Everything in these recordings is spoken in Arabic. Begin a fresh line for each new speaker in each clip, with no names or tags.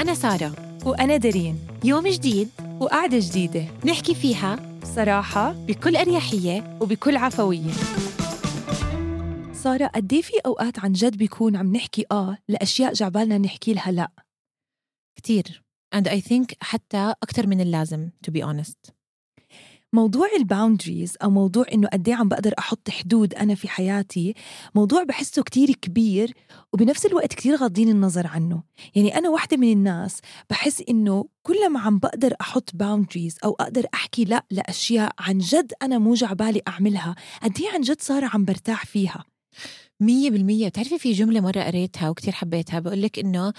أنا سارة
وأنا دارين
يوم جديد
وقعدة جديدة.
نحكي فيها
بصراحة
بكل أريحية
وبكل عفوية. سارة قد إيه في أوقات عن جد بيكون عم نحكي آه لأشياء جعبالنا نحكي لها لأ؟
كتير. And I think حتى أكتر من اللازم to be honest.
موضوع الباوندريز أو موضوع إنه قد إيه عم بقدر أحط حدود أنا في حياتي موضوع بحسه كتير كبير وبنفس الوقت كتير غاضين النظر عنه. يعني أنا واحدة من الناس بحس إنه كل ما عم بقدر أحط باوندريز أو أقدر أحكي لا لأشياء عن جد أنا مو جعبالي أعملها قد إيه عن جد صار عم برتاح فيها؟
مية بالمية. بتعرفي في جملة مرة قريتها وكتير حبيتها بقول لك إنه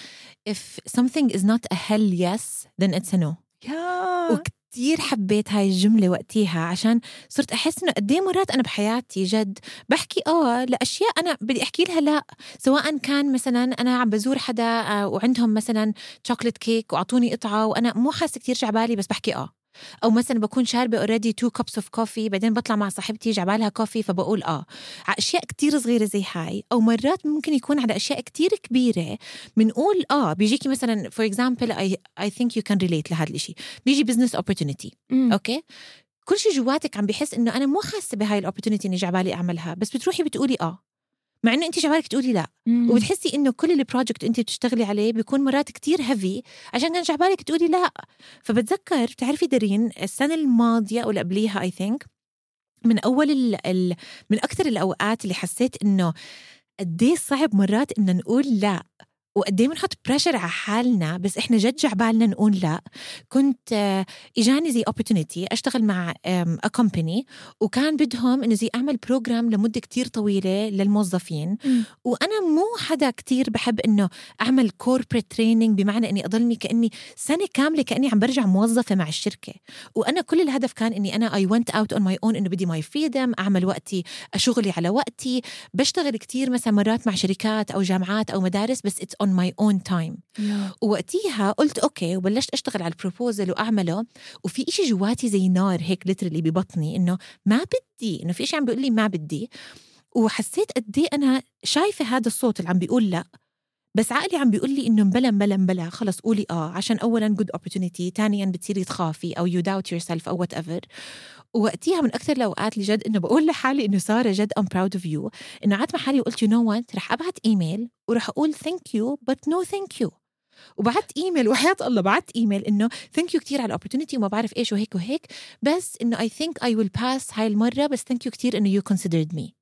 if something is not a hell yes then it's a no.
يا
وكتير حبيت هاي الجملة وقتيها عشان صرت أحس إنه قد إيه مرات أنا بحياتي جد بحكي آه لأشياء أنا بدي أحكي لها لا سواء كان مثلا أنا عم بزور حدا آه، وعندهم مثلا chocolate cake وأعطوني قطعة وأنا مو حاسة كتير جعبالي بس بحكي آه. أو مثلا بكون شاربة already two cups of coffee بعدين بطلع مع صاحبتي جعبالها coffee فبقول آه. على أشياء كتير صغيرة زي هاي. أو مرات ممكن يكون على أشياء كتير كبيرة بنقول آه. بيجيكي مثلا for example I I think you can relate لهذا الشيء بيجي business
opportunity.
okay؟ كل شيء جواتك عم بحس إنه أنا مو حاسة بهاي ال opportunity إني جعبالي أعملها. بس بتروحي بتقولي آه. مع إنه أنت جعبالك تقولي لا.
مم.
وبتحسي إنه كل ال project أنت بتشتغلي عليه بيكون مرات كتير heavy عشان كان جعبالك تقولي لا. فبتذكر بتعرفي دارين السنة الماضية أو اللي قبليها I think من أول ال ال من أكثر الأوقات اللي حسيت إنه قد صعب مرات إن نقول لا. وقد إيه بنحط pressure على حالنا بس إحنا جد جعبالنا نقول لا. كنت آه، إجاني زي opportunity أشتغل مع a company وكان بدهم إنه زي أعمل program لمدة كتير طويلة للموظفين. وأنا مو حدا كتير بحب إنه أعمل corporate training بمعنى إني أضلني كأني سنة كاملة كأني عم برجع موظفة مع الشركة. وأنا كل الهدف كان إني أنا I went out on my own إنه بدي my freedom أعمل وقتي شغلي على وقتي. بشتغل كتير مثلا مرات مع شركات أو جامعات أو مدارس بس it's on my own time
yeah.
ووقتيها قلت okay وبلشت أشتغل على ال proposal وأعمله وفي إشي جواتي زي نار هيك literally ببطني إنه ما بدي إنه في إشي عم بيقول لي ما بدي وحسيت قد إيه أنا شايفة هذا الصوت اللي عم بيقول لا بس عقلي عم بيقول لي إنه مبلا مبلا مبلا. خلص قولي آه عشان اولا good opportunity ثانيا بتصيري تخافي أو you doubt yourself أو whatever ووقتيها من أكثر الأوقات اللي جد إنه بقول لحالي إنه سارة جد I'm proud of you إنه قعدت مع حالي وقلت you know what رح أبعت ايميل ورح أقول thank you but no thank you وبعت ايميل وحياة الله بعت ايميل إنه thank you كثير على ال opportunity وما بعرف إيش وهيك وهيك. بس إنه I think I will pass هاي المرة بس thank you كثير إنه you considered me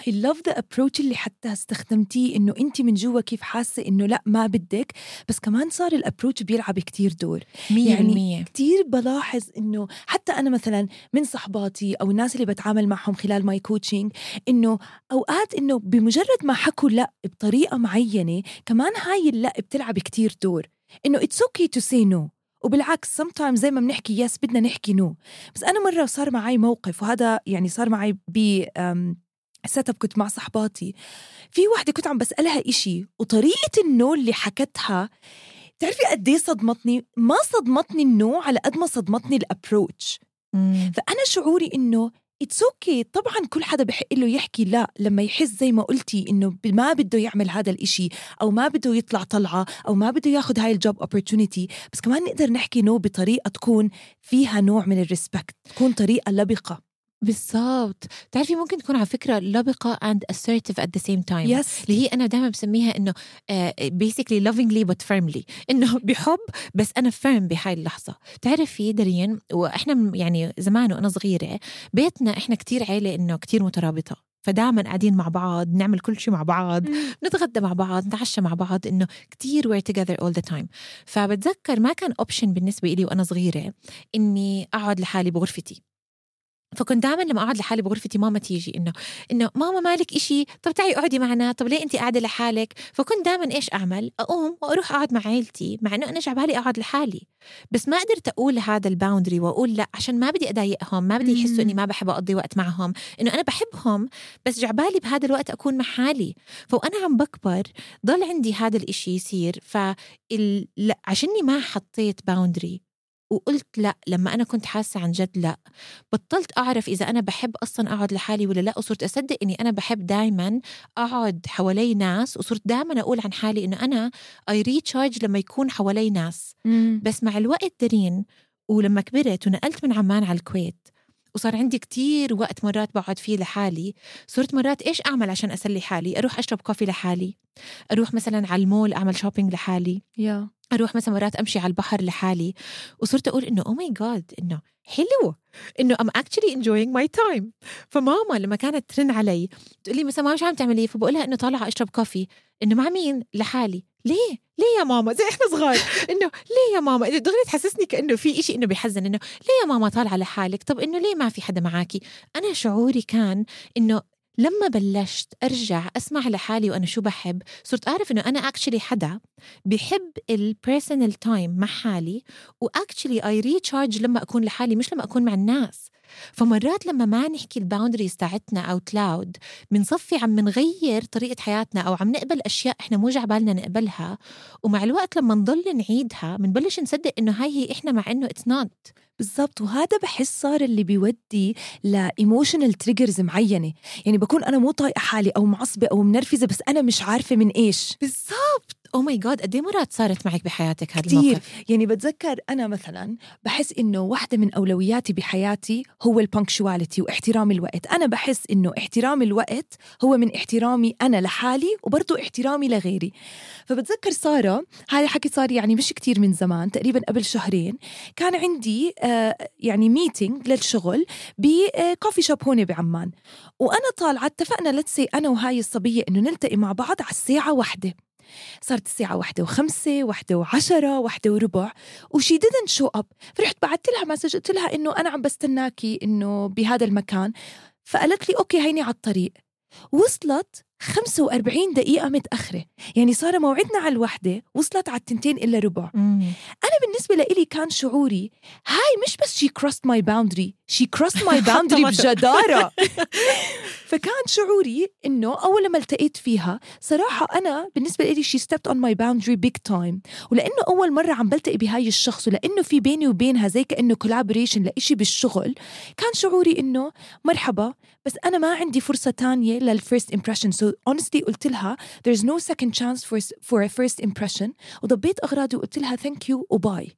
I love the approach اللي حتى استخدمتيه إنه أنت من جوا كيف حاسة إنه لأ ما بدك. بس كمان صار ال approach بيلعب كتير دور.
مية
يعني
بالمية.
كتير بلاحظ إنه حتى أنا مثلا من صحباتي أو الناس اللي بتعامل معهم خلال my coaching إنه أوقات إنه بمجرد ما حكوا لأ بطريقة معينة كمان هاي اللأ بتلعب كتير دور. إنه it's okay to say no وبالعكس sometimes زي ما بنحكي yes بدنا نحكي no بس أنا مرة صار معي موقف وهذا يعني صار معي ب setup كنت مع صحباتي. في وحده كنت عم بسألها إشي وطريقة ال no اللي حكتها بتعرفي قد إيه صدمتني؟ ما صدمتني ال no على قد ما صدمتني ال
approach.
فأنا شعوري إنه it's okay okay. طبعا كل حدا بحق له يحكي. لا لما يحس زي ما قلتي إنه ما بده يعمل هذا الإشي أو ما بده يطلع طلعة أو ما بده ياخذ هاي ال job opportunity بس كمان نقدر نحكي نو بطريقة تكون فيها نوع من ال respect تكون طريقة لبقة.
بالضبط. بتعرفي ممكن تكون على فكرة لبقة and assertive at the same time.
yes
اللي هي أنا دائما بسميها إنه basically lovingly but firmly. إنه بحب بس أنا firm بهاي اللحظة. بتعرفي دارين وإحنا يعني زمان وأنا صغيرة بيتنا إحنا كتير عيلة إنه كتير مترابطة. فدائما قاعدين مع بعض نعمل كل شيء مع بعض نتغدى مع بعض نتعشى مع بعض إنه كتير we're together all the time. فبتذكر ما كان option بالنسبة لي وأنا صغيرة إني أقعد لحالي بغرفتي. فكنت دائما لما أقعد لحالي بغرفتي ماما تيجي إنه إنه ماما مالك إشي؟ طب تعي اقعدي معنا. طب ليه انت قاعدة لحالك؟ فكنت دائما إيش أعمل؟ أقوم وأروح أقعد مع عيلتي مع إنه أنا جعبالي أقعد لحالي. بس ما قدرت أقول هذا ال boundary وأقول لا عشان ما بدي أضايقهم ما بدي يحسوا إني ما بحب أقضي وقت معهم إنه أنا بحبهم بس جعبالي بهذا الوقت أكون مع حالي. فوأنا عم بكبر ضل عندي هذا الإشي يصير. ف عشاني ما حطيت boundary وقلت لا لما أنا كنت حاسة عن جد لا. بطلت أعرف إذا أنا بحب أصلا أقعد لحالي ولا لا وصرت أصدق إني أنا بحب دايما أقعد حوالي ناس وصرت دايما أقول عن حالي إنه أنا I recharge لما يكون حوالي ناس. بس مع الوقت دارين ولما كبرت ونقلت من عمان على الكويت وصار عندي كتير وقت مرات بقعد فيه لحالي. صرت مرات إيش أعمل عشان أسلي حالي؟ أروح أشرب coffee لحالي. أروح مثلا على المول أعمل shopping لحالي.
yeah.
أروح مثلا مرات أمشي على البحر لحالي. وصرت أقول إنه oh my god إنه حلو. إنه I'm actually enjoying my time فماما لما كانت ترن علي تقول لي مثلا ماما شو عم تعملي؟ فبقول لها إنه طالعة أشرب coffee. إنه مع مين؟ لحالي. ليه؟ ليه يا ماما؟ زي إحنا صغار. إنه ليه يا ماما؟ دغري تحسسني كأنه في إشي إنه بيحزن إنه ليه يا ماما طالعة لحالك؟ طب إنه ليه ما في حدا معاكي؟ أنا شعوري كان إنه لما بلشت أرجع أسمع لحالي وأنا شو بحب صرت أعرف إنه أنا actually حدا بحب ال personal time مع حالي و actually I recharge لما أكون لحالي مش لما أكون مع الناس. فمرات لما ما نحكي ال boundaries تاعتنا out loud بنصفي عم نغير طريقة حياتنا أو عم نقبل أشياء إحنا مو بالنا نقبلها. ومع الوقت لما نضل نعيدها بنبلش نصدق إنه هاي هي إحنا مع إنه it's not
بالضبط. وهذا بحس صار اللي بيودي ل emotional triggers معينة. يعني بكون أنا مو طايقة حالي أو معصبة أو منرفزة بس أنا مش عارفة من إيش.
بالضبط. oh my god قد مرات صارت معك بحياتك هذا
كتير.
الموقف؟
يعني بتذكر أنا مثلا بحس إنه واحدة من أولوياتي بحياتي هو ال punctuality واحترام الوقت. أنا بحس إنه احترام الوقت هو من احترامي أنا لحالي وبرضه احترامي لغيري. فبتذكر سارة هذا الحكي صار يعني مش كتير من زمان تقريبا قبل شهرين كان عندي آه يعني meeting للشغل ب coffee shop هون بعمان. وأنا طالعة اتفقنا let's say أنا وهاي الصبية إنه نلتقي مع بعض على الساعة واحدة. صارت الساعة واحدة وخمسة واحدة وعشرة واحدة وربع. و she didn't show up. فرحت بعثت لها message قلت لها إنه أنا عم بستناكي إنه بهذا المكان. فقالت لي okay هيني على الطريق. وصلت 45 دقيقة متأخرة. يعني صار موعدنا على الوحدة وصلت على التنتين إلا ربع.
مم.
أنا بالنسبة لإلي كان شعوري هاي مش بس she crossed my boundary. She crossed my boundary بجدارة. فكان شعوري إنه أول لما التقيت فيها صراحة أنا بالنسبة لإلي she stepped on my boundary big time. ولأنه أول مرة عم بلتقي بهاي الشخص ولأنه في بيني وبينها زي كأنه collaboration لإشي بالشغل كان شعوري إنه مرحبا بس أنا ما عندي فرصة تانية للفيرست impression. So honestly قلت لها there's no second chance for, for a first impression. وضبيت أغراضي وقلت لها thank you و bye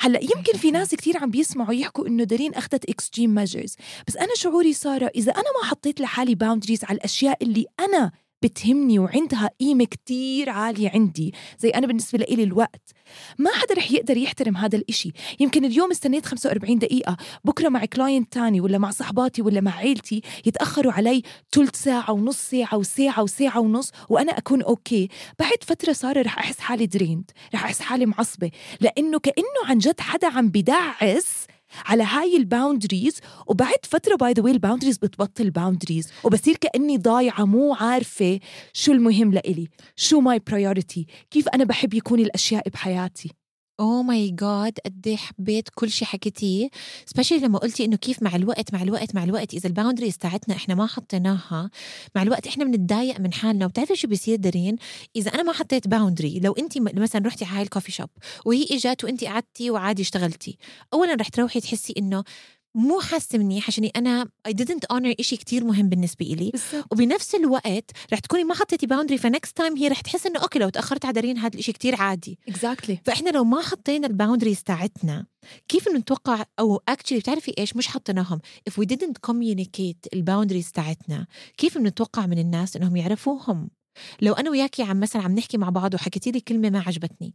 هلا يمكن في ناس كتير عم بيسمعوا يحكوا إنه دارين أخذت extreme measures بس أنا شعوري ساره إذا أنا ما حطيت لحالي boundaries على الأشياء اللي أنا بتهمني وعندها قيمة كتير عالية عندي. زي أنا بالنسبة لإلي الوقت. ما حدا رح يقدر يحترم هذا الإشي. يمكن اليوم استنيت 45 دقيقة. بكرة مع client تاني ولا مع صحباتي ولا مع عيلتي يتأخروا علي ثلث ساعة ونص ساعة وساعة وساعة ونص وأنا أكون okay بعد فترة صار رح أحس حالي drained رح أحس حالي معصبة. لأنه كأنه عن جد حدا عم بدعس على هاي ال boundaries وبعد فترة by the way ال boundaries بتبطل boundaries وبصير كأني ضايعة مو عارفة شو المهم لإلي شو my priority كيف أنا بحب يكون الأشياء بحياتي.
oh my god قد إيه حبيت كل شيء حكيتيه especially لما قلتي إنه كيف مع الوقت مع الوقت مع الوقت إذا ال boundaries تاعتنا إحنا ما حطيناها مع الوقت إحنا بنتضايق من حالنا وبتعرفي شو بيصير دارين؟ إذا أنا ما حطيت boundary لو انت مثلا رحتي على هاي ال coffee shop وهي إجت وانت قعدتي وعادي اشتغلتي اولا رح تروحي تحسي إنه مو حاسة منيح عشان أنا I didn't honor إشي كتير مهم بالنسبة إلي. وبنفس الوقت رح تكوني ما حطيتي boundary ف next time هي رح تحس إنه okay لو تأخرت على دارين هذا الإشي كتير عادي.
exactly
فإحنا لو ما حطينا ال boundaries تاعتنا كيف نتوقع أو actually بتعرفي إيش؟ مش حطيناهم. If we didn't communicate ال boundaries تاعتنا كيف بنتوقع من الناس إنهم يعرفوهم؟ لو أنا وياكي عم مثلا عم نحكي مع بعض وحكيتي لي كلمة ما عجبتني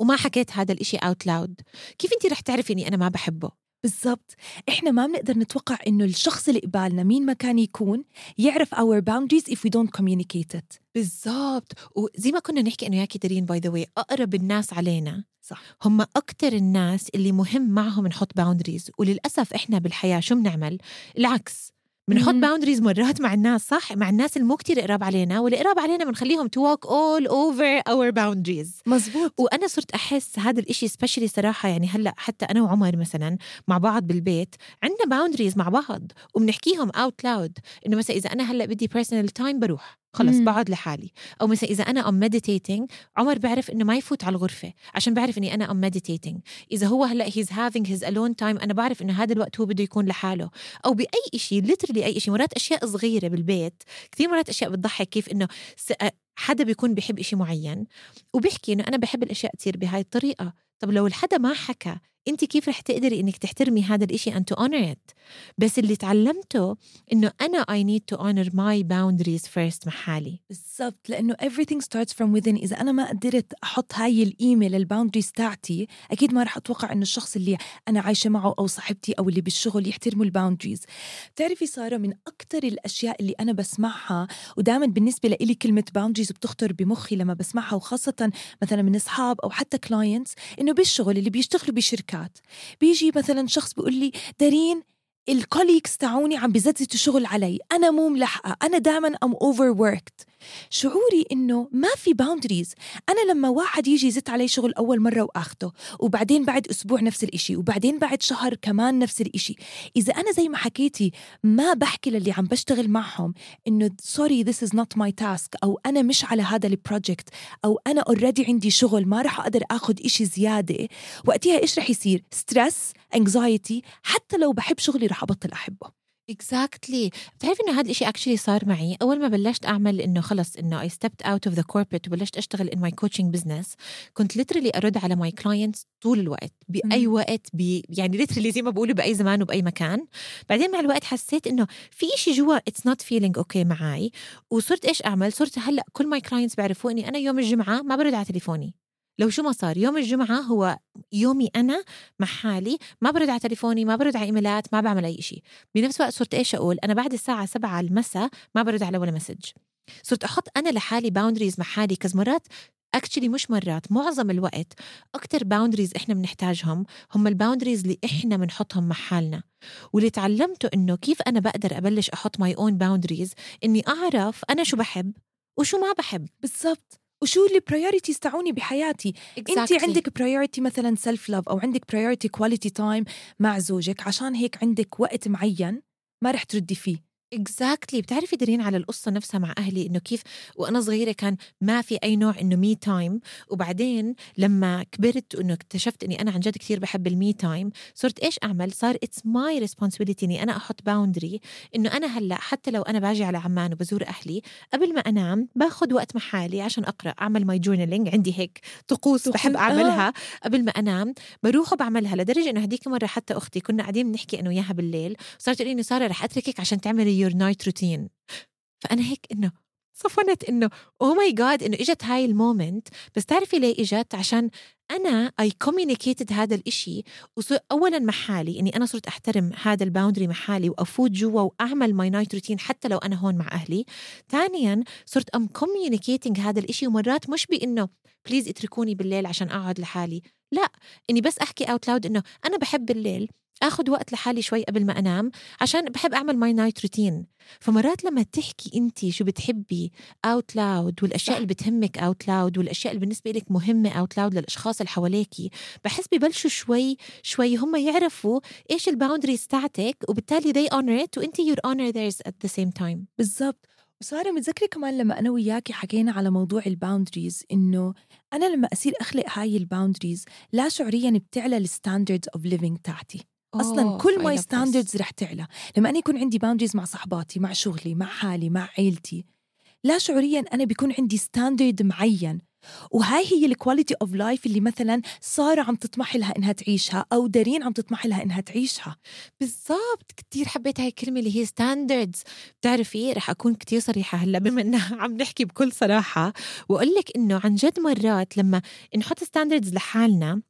وما حكيت هذا الإشي out loud كيف انت رح تعرفي إني أنا ما بحبه؟
بالضبط. إحنا ما بنقدر نتوقع إنه الشخص اللي قبالنا مين ما كان يكون يعرف our boundaries if we don't communicate it.
بالضبط. وزي ما كنا نحكي إنه ياكي دارين by the way أقرب الناس علينا
صح.
هم أكتر الناس اللي مهم معهم نحط boundaries وللأسف إحنا بالحياة شو بنعمل؟ العكس. بنحط. boundaries مرات مع الناس صح؟ مع الناس اللي مو كتير قراب علينا واللي قراب علينا بنخليهم to walk all over our boundaries.
مزبوط.
وأنا صرت أحس هذا الإشي especially صراحة يعني هلأ حتى أنا وعمر مثلا مع بعض بالبيت عندنا boundaries مع بعض وبنحكيهم out loud إنه مثلا إذا أنا هلأ بدي personal time بروح. خلص. بقعد لحالي. أو مثلا إذا أنا am meditating عمر بيعرف إنه ما يفوت على الغرفة عشان بعرف إني أنا am meditating إذا هو هلأ he's having his alone time أنا بعرف إنه هذا الوقت هو بده يكون لحاله. أو بأي شيء literally أي شيء مرات أشياء صغيرة بالبيت كثير مرات أشياء بتضحك كيف إنه حدا بيكون بيحب إشي معين وبيحكي إنه أنا بحب الأشياء تصير بهاي الطريقة. طب لو الحدا ما حكى انت كيف رح تقدري انك تحترمي هذا الإشي and to honor it بس اللي تعلمته إنه أنا I need to honor my boundaries first مع حالي
بالضبط لأنه everything starts from within. إذا أنا ما قدرت أحط هاي القيمه لل boundaries تاعتي أكيد ما رح أتوقع إنه الشخص اللي أنا عايشة معه أو صاحبتي أو اللي بالشغل يحترموا ال boundaries. بتعرفي سارة من أكثر الأشياء اللي أنا بسمعها ودائما بالنسبة لإلي كلمة boundaries بتخطر بمخي لما بسمعها وخاصة مثلا من أصحاب أو حتى clients إنه بالشغل اللي بيشتغلوا بشركات بيجي مثلا شخص بيقول لي دارين ال colleagues تاعوني عم بزتزتوا شغل علي. أنا مو ملحقة. أنا دائما am overworked شعوري إنه ما في boundaries أنا لما واحد يجي يزت علي شغل أول مرة وآخده وبعدين بعد أسبوع نفس الإشي وبعدين بعد شهر كمان نفس الإشي. إذا أنا زي ما حكيتي ما بحكي للي عم بشتغل معهم إنه sorry this is not my task أو أنا مش على هذا ال project أو أنا already عندي شغل ما رح أقدر اخذ إشي زيادة. وقتها إيش رح يصير؟ stress anxiety حتى لو بحب شغلي رح أبطل أحبه.
exactly بتعرفي إنه هذا الشيء actually صار معي. أول ما بلشت أعمل إنه خلص إنه I stepped out of the corporate وبلشت أشتغل in my coaching business كنت literally أرد على my clients طول الوقت
بأي.
وقت بي يعني literally زي ما بقولوا بأي زمان وبأي مكان. بعدين مع الوقت حسيت إنه في شيء جوا it's not feeling okay معي وصرت إيش أعمل؟ صرت هلأ كل my clients بيعرفوا اني أنا يوم الجمعة ما برد على تليفوني. لو شو ما صار يوم الجمعة هو يومي أنا مع حالي ما برد على تليفوني ما برد على إيميلات ما بعمل أي شيء بنفس الوقت صرت إيش أقول؟ أنا بعد الساعة سبعة المساء ما برد على ولا message. صرت أحط أنا لحالي boundaries مع حالي 'cause مرات actually مش مرات معظم الوقت أكتر boundaries إحنا بنحتاجهم هم ال boundaries اللي إحنا بنحطهم مع حالنا. واللي تعلمته إنه كيف أنا بقدر أبلش أحط ماي اون باوندريز إني أعرف أنا شو بحب وشو ما بحب.
بالضبط. وشو ال priorities تاعوني بحياتي؟ انت عندك priority مثلا self love أو عندك priority quality time مع زوجك عشان هيك عندك وقت معين ما رح تردي فيه.
exactly بتعرفي دارين على القصة نفسها مع أهلي إنه كيف وأنا صغيرة كان ما في أي نوع إنه مي تايم وبعدين لما كبرت وإنه اكتشفت إني أنا عن جد كثير بحب ال me time صرت إيش أعمل؟ صار it's my responsibility إني أنا أحط boundary إنه أنا هلأ حتى لو أنا باجي على عمان وبزور أهلي قبل ما أنام باخذ وقت مع حالي عشان أقرأ أعمل my journaling عندي هيك طقوس بحب
آه.
اعملها قبل ما أنام بروح وبعملها لدرجة إنه هديك مرة حتى أختي كنا قاعدين بنحكي انه اياها بالليل صارت تقول لي سارة رح أتركك عشان تعملي your night routine فأنا هيك إنه صفنت إنه oh my God إنه إجت هاي ال moment. بس تعرفي ليه إجت؟ عشان أنا I communicated هذا الإشي اولا مع حالي إني أنا صرت أحترم هذا ال boundary مع حالي وأفوت جوا وأعمل my night routine حتى لو أنا هون مع أهلي. ثانيا صرت am communicating هذا الإشي ومرات مش بإنه please اتركوني بالليل عشان أقعد لحالي. لا إني بس أحكي out loud إنه أنا بحب بالليل اخذ وقت لحالي شوي قبل ما أنام عشان بحب أعمل my night routine فمرات لما تحكي انت شو بتحبي out loud
والأشياء.
اللي بتهمك out loud والأشياء اللي بالنسبة لك مهمة out loud للأشخاص اللي حواليكي بحس ببلشوا شوي شوي هم يعرفوا إيش ال boundaries تاعتك وبالتالي they honor it وانت you honor theirs at the same time.
بالضبط. وسارة متذكرة كمان لما أنا وياكي حكينا على موضوع ال boundaries إنه أنا لما أصير أخلق هاي ال boundaries لا شعوريا بتعلى ال standards of living تاعتي
أصلا
كل
my.
standards رح تعلى. لما أنا يكون عندي boundaries مع صحباتي مع شغلي مع حالي مع عيلتي لا شعوريا أنا بيكون عندي standard معين. وهاي هي ال quality of life اللي مثلا سارة عم تطمح لها إنها تعيشها أو دارين عم تطمح لها إنها تعيشها.
بالضبط. كتير حبيت هاي الكلمة اللي هي standards بتعرفي رح أكون كتير صريحة هلأ بما إنها عم نحكي بكل صراحة. وأقول لك إنه عن جد مرات لما نحط standards لحالنا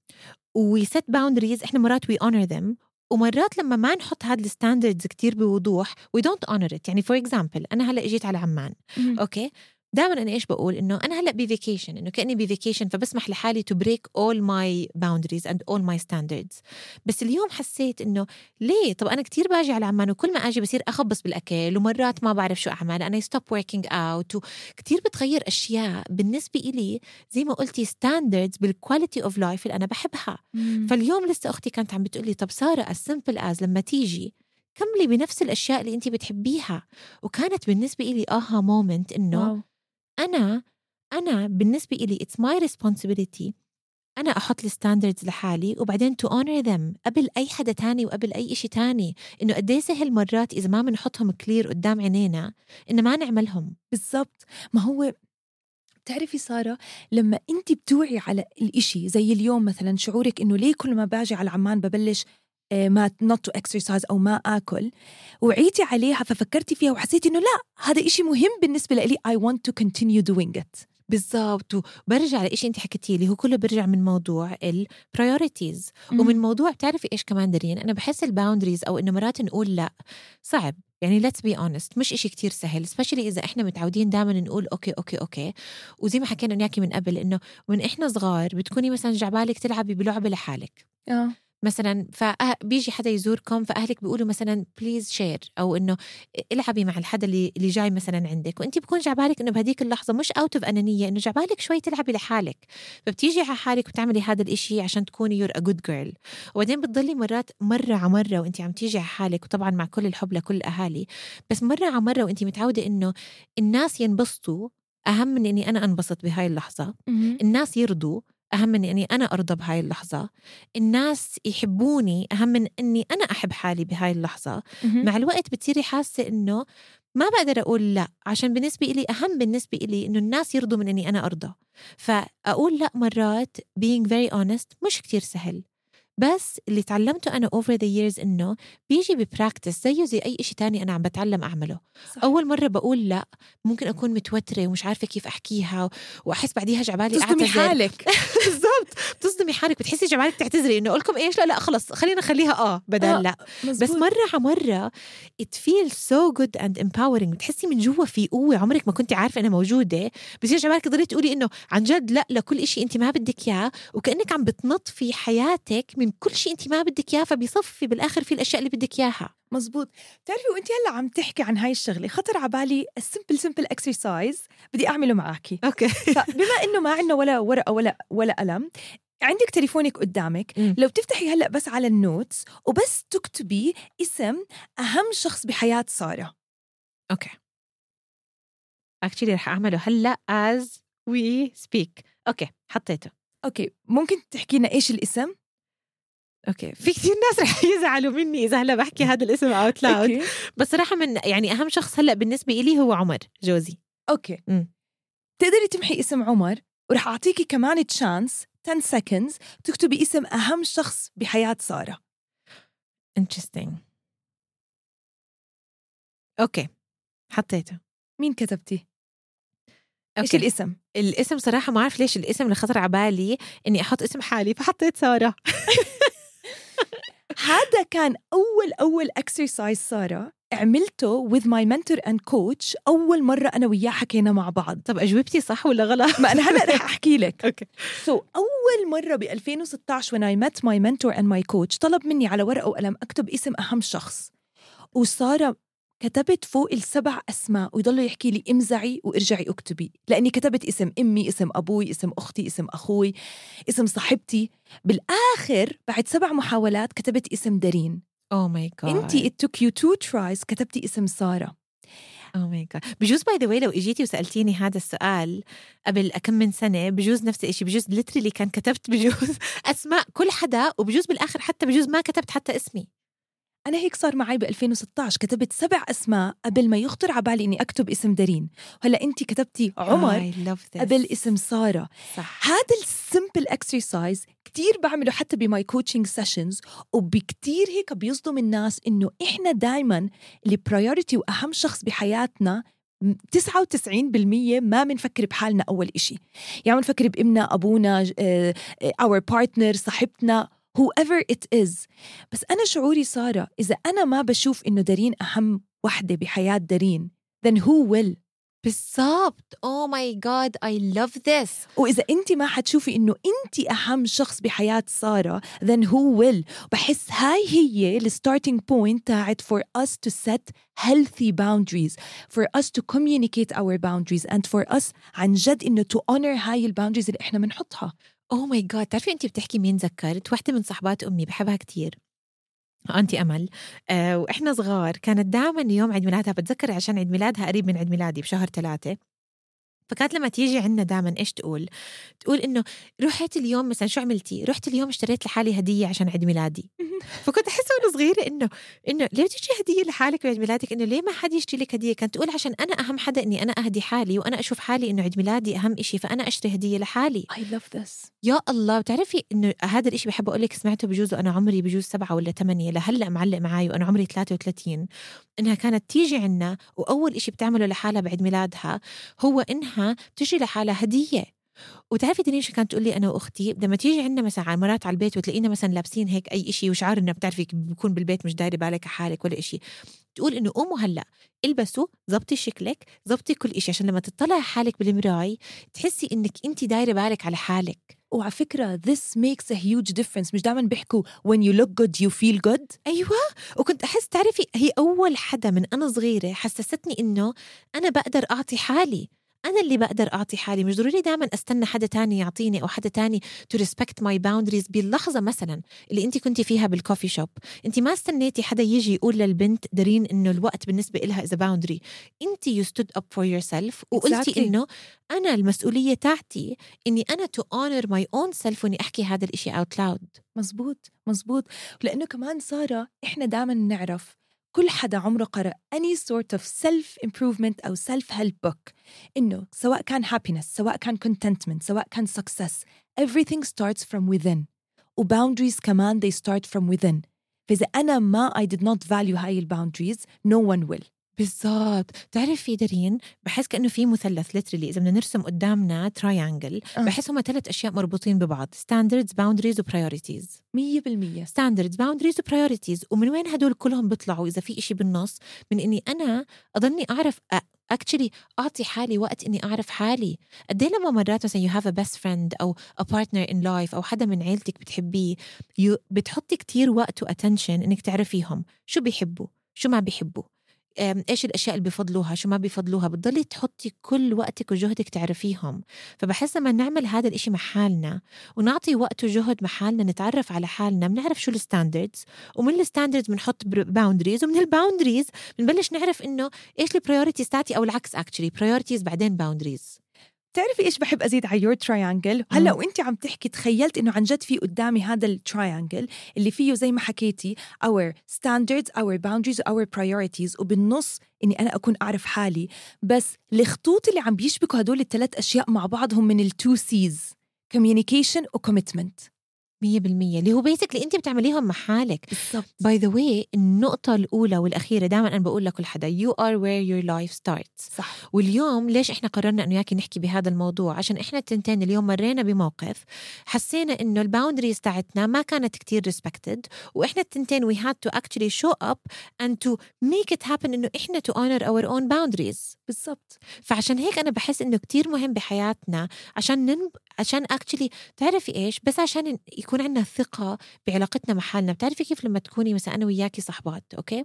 we set boundaries إحنا مرات we honor them ومرات لما ما نحط هاد ال standards كتير بوضوح we don't honor it. يعني for example أنا هلأ إجيت على عمان. okay؟ دائما أنا إيش بقول؟ إنه أنا هلأ ب vacation إنه كأني ب vacation فبسمح لحالي to break all my boundaries and all my standards بس اليوم حسيت إنه ليه؟ طب أنا كتير باجي على عمان وكل ما آجي بصير أخبص بالأكل ومرات ما بعرف شو أعمل أنا stop working out وكتير بتغير أشياء بالنسبة إلي زي ما قلتي standards بال quality of life اللي أنا بحبها. فاليوم لسه أختي كانت عم بتقولي طب سارة as simple as لما تيجي كملي بنفس الأشياء اللي انت بتحبيها. وكانت بالنسبة لي aha moment
إنه.
أنا أنا بالنسبة لي it's my responsibility أنا أحط ال standards لحالي وبعدين to honor them قبل أي حدا تاني وقبل أي إشي تاني. إنه قد إيه سهل مرات إذا ما بنحطهم clear قدام عينينا إنه ما نعملهم.
بالضبط. ما هو بتعرفي سارة لما انت بتوعي على الإشي زي اليوم مثلا شعورك إنه ليه كل ما باجي على عمان ببلش ما not to exercise أو ما آكل. وعيتي عليها ففكرتي فيها وحسيتي إنه لا هذا إشي مهم بالنسبة لي. I want to continue doing it.
بالضبط. وبرجع لإشي أنت حكيتي لي هو كله برجع من موضوع ال priorities ومن موضوع بتعرفي إيش كمان دارين أنا بحس ال boundaries أو إنه مرات نقول لا صعب. يعني let's be honest مش إشي كتير سهل especially إذا إحنا متعودين دائما نقول okay okay okay. وزي ما حكينا وياكي من قبل إنه من إحنا صغار بتكوني مثلا جعبالك تلعبي بلعبة لحالك.
آه.
مثلا فبيجي حدا يزوركم فأهلك بيقولوا مثلا please share أو إنه العبي مع الحدا اللي اللي جاي مثلا عندك. وانت بكون جعبالك إنه بهديك اللحظة مش out of أنانية إنه جعبالك شوي تلعبي لحالك. فبتيجي على حالك وتعملي هذا الإشي عشان تكوني you're a good girl وبعدين بتضلي مرات مرة على مرة وانت عم تيجي على حالك وطبعا مع كل الحب لكل الاهالي بس مرة على مرة وانت متعودة إنه الناس ينبسطوا أهم من إني أنا أنبسط بهاي
اللحظة.
الناس يرضوا أهم من إني أنا أرضى بهاي اللحظة. الناس يحبوني أهم من إني أنا أحب حالي بهاي اللحظة. مع الوقت بتصيري حاسة إنه ما بقدر أقول لا عشان بالنسبة إلي أهم بالنسبة إلي إنه الناس يرضوا من إني أنا أرضى. فأقول لا مرات being very honest مش كتير سهل. بس اللي تعلمته أنا over the years إنه بيجي ببراكتس زيه زي أي إشي تاني أنا عم بتعلم أعمله.
صح.
أول مرة بقول لأ ممكن أكون متوترة ومش عارفة كيف أحكيها وأحس بعديها جعبالي
تصدمي
أعتذر.
حالك.
بالضبط. بتصدمي حالك بتحسي جمالك تعتذري إنه لكم إيش؟ لا لا خلص خلينا نخليها آه بدل
آه،
لأ. بس
مزبوط.
مرة على مرة it feels so good and empowering. بتحسي من جوا في قوة عمرك ما كنت عارفة إنها موجودة. بصير جمالك تقدري تقولي إنه عن جد لأ لكل إشي أنت ما بدك إياه وكأنك عم بتنظفي حياتك من كل شيء انت ما بدك إياه فبيصفي بالآخر في الأشياء اللي بدك إياها.
مزبوط. بتعرفي وانت هلأ عم تحكي عن هاي الشغلة خطر على بالي ال simple simple exercise بدي أعمله معك
okay.
فبما إنه ما عندنا ولا ورقة ولا ولا قلم عندك تليفونك قدامك.
مم.
لو بتفتحي هلأ بس على ال notes وبس تكتبي اسم أهم شخص بحياة سارة.
okay. Actually رح أعمله هلأ as we speak. okay حطيته.
okay ممكن تحكي لنا إيش الاسم؟
Okay. في كثير ناس رح يزعلوا مني إذا هلا بحكي هذا الاسم out
loud
بس صراحة من يعني أهم شخص هلا بالنسبة لي هو عمر جوزي. Okay.
تقدري تمحي اسم عمر ورح أعطيكي كمان chance 10 seconds تكتبي اسم أهم شخص بحياة سارة.
Interesting. Okay. حطيته.
مين كتبتي؟ إيش
okay.
الاسم؟
الاسم صراحة ما أعرف ليش الاسم اللي خطر على بالي إني أحط اسم حالي فحطيت سارة.
هذا كان أول أول exercise سارة عملته with my mentor and coach أول مرة أنا وياه حكينا مع بعض.
طب أجوبتي صح ولا غلط؟
ما أنا هلأ رح أحكي لك.
Okay.
So so, أول مرة ب 2016 when I met my mentor and my coach طلب مني على ورقة وقلم أكتب اسم أهم شخص. وسارة كتبت فوق السبع أسماء ويضلوا يحكي لي امزعي وارجعي اكتبي لأني كتبت اسم أمي اسم أبوي اسم أختي اسم أخوي اسم صاحبتي. بالآخر بعد سبع محاولات كتبت اسم دارين.
oh my god
انت it took you two tries كتبتي اسم سارة.
oh my god بجوز by the way لو اجيتي وسألتيني هذا السؤال قبل كم من سنة بجوز نفس الشيء بجوز literally كان كتبت بجوز أسماء كل حدا وبجوز بالآخر حتى بجوز ما كتبت حتى اسمي.
أنا هيك صار معي ب 2016 كتبت سبع أسماء قبل ما يخطر على بالي إني أكتب اسم دارين. هلأ انت كتبتي عمر. قبل اسم سارة.
صح.
هذا ال simple exercise كتير بعمله حتى ب my coaching sessions وبكتير هيك بيصدم الناس إنه إحنا دائما ال priority وأهم شخص بحياتنا م- 99% ما بنفكر بحالنا أول إشي. يعني بنفكر بابننا أبونا ج- آه، آه، our partner صاحبتنا. Whoever it is. بس أنا شعوري سارة إذا أنا ما بشوف إنه دارين أهم وحدة بحياة دارين then who will
بالضبط. oh my god I love this
وإذا أنت ما حتشوفي إنه أنت أهم شخص بحياة سارة then who will بحس هاي هي ال starting point تاعت for us to set healthy boundaries for us to communicate our boundaries and for us عن جد إنه to honor هاي ال boundaries اللي إحنا بنحطها
oh my god بتعرفي انت بتحكي مين ذكرت؟ وحده من صحبات أمي بحبها كتير. انتي أمل. آه وإحنا صغار كانت دائما يوم عيد ميلادها بتذكر عشان عيد ميلادها قريب من عيد ميلادي بشهر ثلاثة فكانت لما تيجي عندنا دائما إيش تقول؟ تقول إنه رحت اليوم مثلا شو عملتي؟ رحت اليوم اشتريت لحالي هدية عشان عيد ميلادي فكنت أحس وأنا صغيرة إنه إنه ليه تجي هدية لحالك بعيد ميلادك؟ إنه ليه ما حد يشتري لك هدية؟ كانت تقول عشان أنا أهم حدا إني أنا أهدي حالي وأنا أشوف حالي إنه عيد ميلادي أهم إشي فأنا أشتري هدية لحالي
I love this
يا الله بتعرفي إنه هذا الإشي بحب أقول لك سمعته بجوز وأنا عمري بجوز سبعة ولا ثمانية لهلأ معلق معي وأنا عمري 33 إنها كانت تيجي عنا وأول إشي بتعمله لحالها بعيد ميلادها هو إنها بتشتري لحالها هدية. وتعرفي دنيش كانت تقول لي أنا وأختي لما تيجي عندنا مثلا مرات على البيت وتلاقينا مثلا لابسين هيك أي إشي وشعار انه بتعرفي بكون بالبيت مش دايرة بالك على حالك ولا إشي تقول إنه قوموا هلأ البسوا زبطي شكلك زبطي كل إشي عشان لما تطلعي حالك بالمراي تحسي إنك أنت دايرة بالك على حالك.
وعلى فكرة this makes a huge difference. مش دائما بيحكوا when you look good you feel good.
أيوه وكنت أحس تعرفي هي أول حدا من أنا صغيرة حسستني إنه أنا بقدر أعطي حالي. أنا اللي بقدر أعطي حالي مش ضروري دائما أستنى حدا تاني يعطيني أو حدا تاني to respect my boundaries باللحظة مثلا اللي أنت كنتي فيها بالكوفي شوب أنت ما استنيتي حدا يجي يقول للبنت دارين إنه الوقت بالنسبة إلها إذا باوندري أنت you stood up for yourself وقلتي
Exactly.
إنه أنا المسؤولية تاعتي إني أنا to honor my own self وإني أحكي هذا الإشي out loud.
مزبوط مزبوط. لأنه كمان سارة إحنا دائما نعرف كل حدا عمره قرأ any sort of self improvement أو self help book إنه سواء كان happiness سواء كان contentment سواء كان success everything starts from within و boundaries كمان they start from within فإذا أنا ما I did not value هاي ال boundaries no one will
بالضبط. بتعرفي دارين بحس كأنه في مثلث literally إذا بدنا نرسم قدامنا triangle
آه.
بحس هم ثلاث أشياء مربوطين ببعض. Standards boundaries و priorities
مية بالمية.
Standards boundaries و priorities ومن وين هدول كلهم بيطلعوا؟ إذا في إشي بالنص من إني أنا أضلني أعرف actually أعطي حالي وقت إني أعرف حالي. قد إيه لما مرات مثلا you have a best friend أو a partner in life أو حدا من عيلتك بتحبيه بتحطي كتير وقت و attention إنك تعرفيهم. شو بيحبوا؟ شو ما بيحبوا؟ إيش الأشياء اللي بفضلوها؟ شو ما بفضلوها؟ بتضلي تحطي كل وقتك وجهدك تعرفيهم. فبحس لما نعمل هذا الإشي مع حالنا ونعطي وقت وجهد مع حالنا نتعرف على حالنا بنعرف شو ال standards ومن ال standards بنحط boundaries ومن ال boundaries بنبلش نعرف إنه إيش ال priorities تاعتي أو العكس actually priorities بعدين boundaries
بتعرفي إيش بحب أزيد على your triangle هلأ وانت عم تحكي تخيلت إنه عن جد في قدامي هذا ال triangle اللي فيه زي ما حكيتي our standards our boundaries our priorities وبالنص إني أنا أكون أعرف حالي. بس الخطوط اللي عم بيشبكوا هدول الثلاث أشياء مع بعضهم من ال two Cs communication و commitment
مية بالمية. اللي هو basically انت بتعمليهم مع حالك.
بالضبط.
by the way النقطة الأولى والأخيرة دائما أنا بقول لكل حدا you are where your life starts.
صح.
واليوم ليش إحنا قررنا إنه ياكي نحكي بهذا الموضوع؟ عشان إحنا التنتين اليوم مرينا بموقف حسينا إنه ال boundaries تاعتنا ما كانت كتير respected وإحنا التنتين we had to actually show up and to make it happen إنه إحنا to honor our own boundaries.
بالضبط.
فعشان هيك أنا بحس إنه كتير مهم بحياتنا عشان ننب... عشان actually تعرفي إيش؟ بس عشان يكون عندنا ثقة بعلاقتنا مع حالنا. بتعرفي كيف لما تكوني مثلا أنا وياكي صحبات okay؟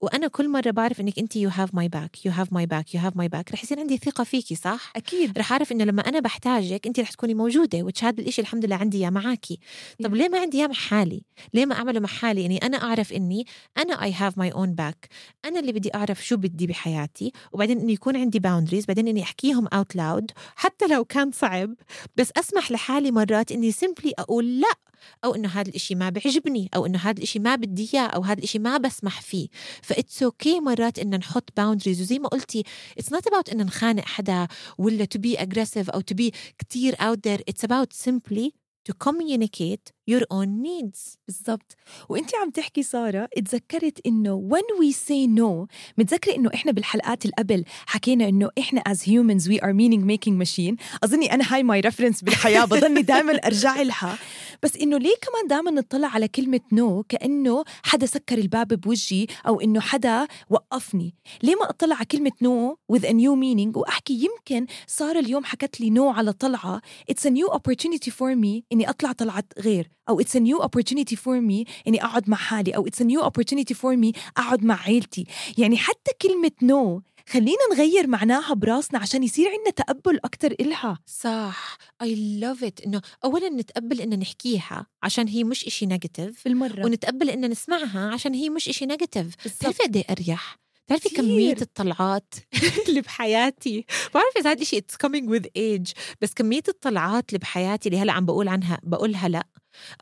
وأنا كل مرة بعرف إنك انت you have my back you have my back you have my back رح يصير عندي ثقة فيكي صح؟
أكيد.
رح أعرف إنه لما أنا بحتاجك انت رح تكوني موجودة which هذا الشيء الحمد لله عندي إياه معاكي طب ليه ما عندي إياه مع حالي ليه ما أعمله مع حالي يعني أنا أعرف إني أنا I have my own back أنا اللي بدي أعرف شو بدي بحياتي وبعدين إنه يكون عندي boundaries بعدين إني أحكيهم out loud حتى لو كان صعب بس أسمح لحالي مرات إني simply أقول لا أو إنه هذا الإشي ما بيعجبني أو إنه هذا الإشي ما بدي إياه أو هذا الإشي ما بسمح فيه. ف that's okay مرات إن نحط boundaries وزي ما قلتي it's not about إن نخانق حدا ولا to be aggressive أو to be كتير out there. It's about simply to communicate your own needs.
بالضبط. وانت عم تحكي سارة اتذكرت إنه when we say no متذكرة إنه إحنا بالحلقات اللي قبل حكينا إنه إحنا as humans we are meaning making machine أظني أنا هاي my reference بالحياة بضلني دائما أرجع لها. بس إنه ليه كمان دائما نطلع على كلمة no كأنه حدا سكر الباب بوجهي أو إنه حدا وقفني. ليه ما أطلع على كلمة no with a new meaning وأحكي يمكن سارة اليوم حكت لي no على طلعة. It's a new opportunity for me إني أطلع طلعت غير. أو it's a new opportunity for me إني أقعد مع حالي أو it's a new opportunity for me أقعد مع عيلتي. يعني حتى كلمة no خلينا نغير معناها براسنا عشان يصير عندنا تقبل أكتر إلها.
صح. I love it. إنه أولا نتقبل إن نحكيها عشان هي مش إشي negative
بالمرة.
ونتقبل إن نسمعها عشان هي مش إشي
negative.
بتعرفي قد إيه أريح؟ بتعرفي. كمية الطلعات اللي بحياتي؟ بعرف إذا هذا إشي it's coming with age بس كمية الطلعات اللي بحياتي اللي هلأ عم بقول عنها بقولها لأ.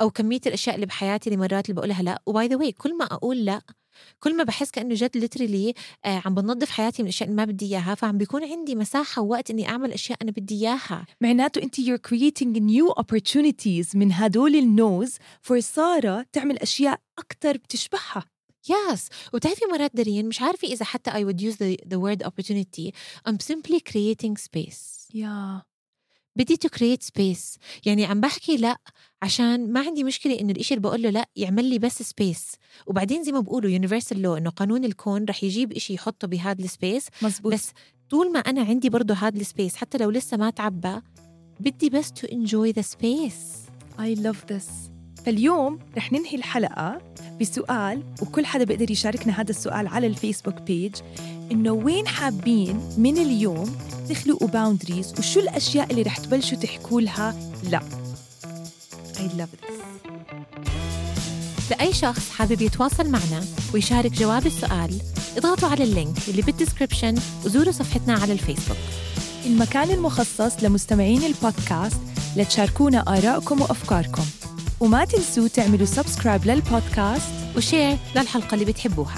أو كمية الأشياء اللي بحياتي اللي مرات اللي بقولها لا. و by the way كل ما أقول لا كل ما بحس كأنه جد literally آه عم بنظف حياتي من الأشياء اللي ما بدي إياها فعم بيكون عندي مساحة ووقت إني أعمل أشياء أنا بدي إياها.
معناته أنت you're creating new opportunities من هدول ال no's for سارة تعمل أشياء أكتر بتشبهها.
yes وتعرفي مرات دارين مش عارفة إذا حتى I would use the, the word opportunity. I'm simply creating space.
يا
بدي to create space. يعني عم بحكي لا عشان ما عندي مشكلة إنه الإشي اللي بقول له لا يعمل لي بس space وبعدين زي ما بقولوا universal law إنه قانون الكون رح يجيب إشي يحطه بهذا ال space
مزبوط.
بس طول ما أنا عندي برضه هذا ال space حتى لو لسه ما تعبى بدي بس to enjoy the space.
I love this. فاليوم رح ننهي الحلقة بسؤال وكل حدا بيقدر يشاركنا هذا السؤال على ال Facebook page إنه وين حابين من اليوم تخلقوا boundaries وشو الأشياء اللي رح تبلشوا تحكوا لها لا؟ I love this.
لأي شخص حابب يتواصل معنا ويشارك جواب السؤال اضغطوا على ال link اللي بال description وزوروا صفحتنا على الفيسبوك.
المكان المخصص لمستمعين البودكاست لتشاركونا آرائكم وأفكاركم. وما تنسوا تعملوا subscribe للبودكاست
و share للحلقة اللي بتحبوها.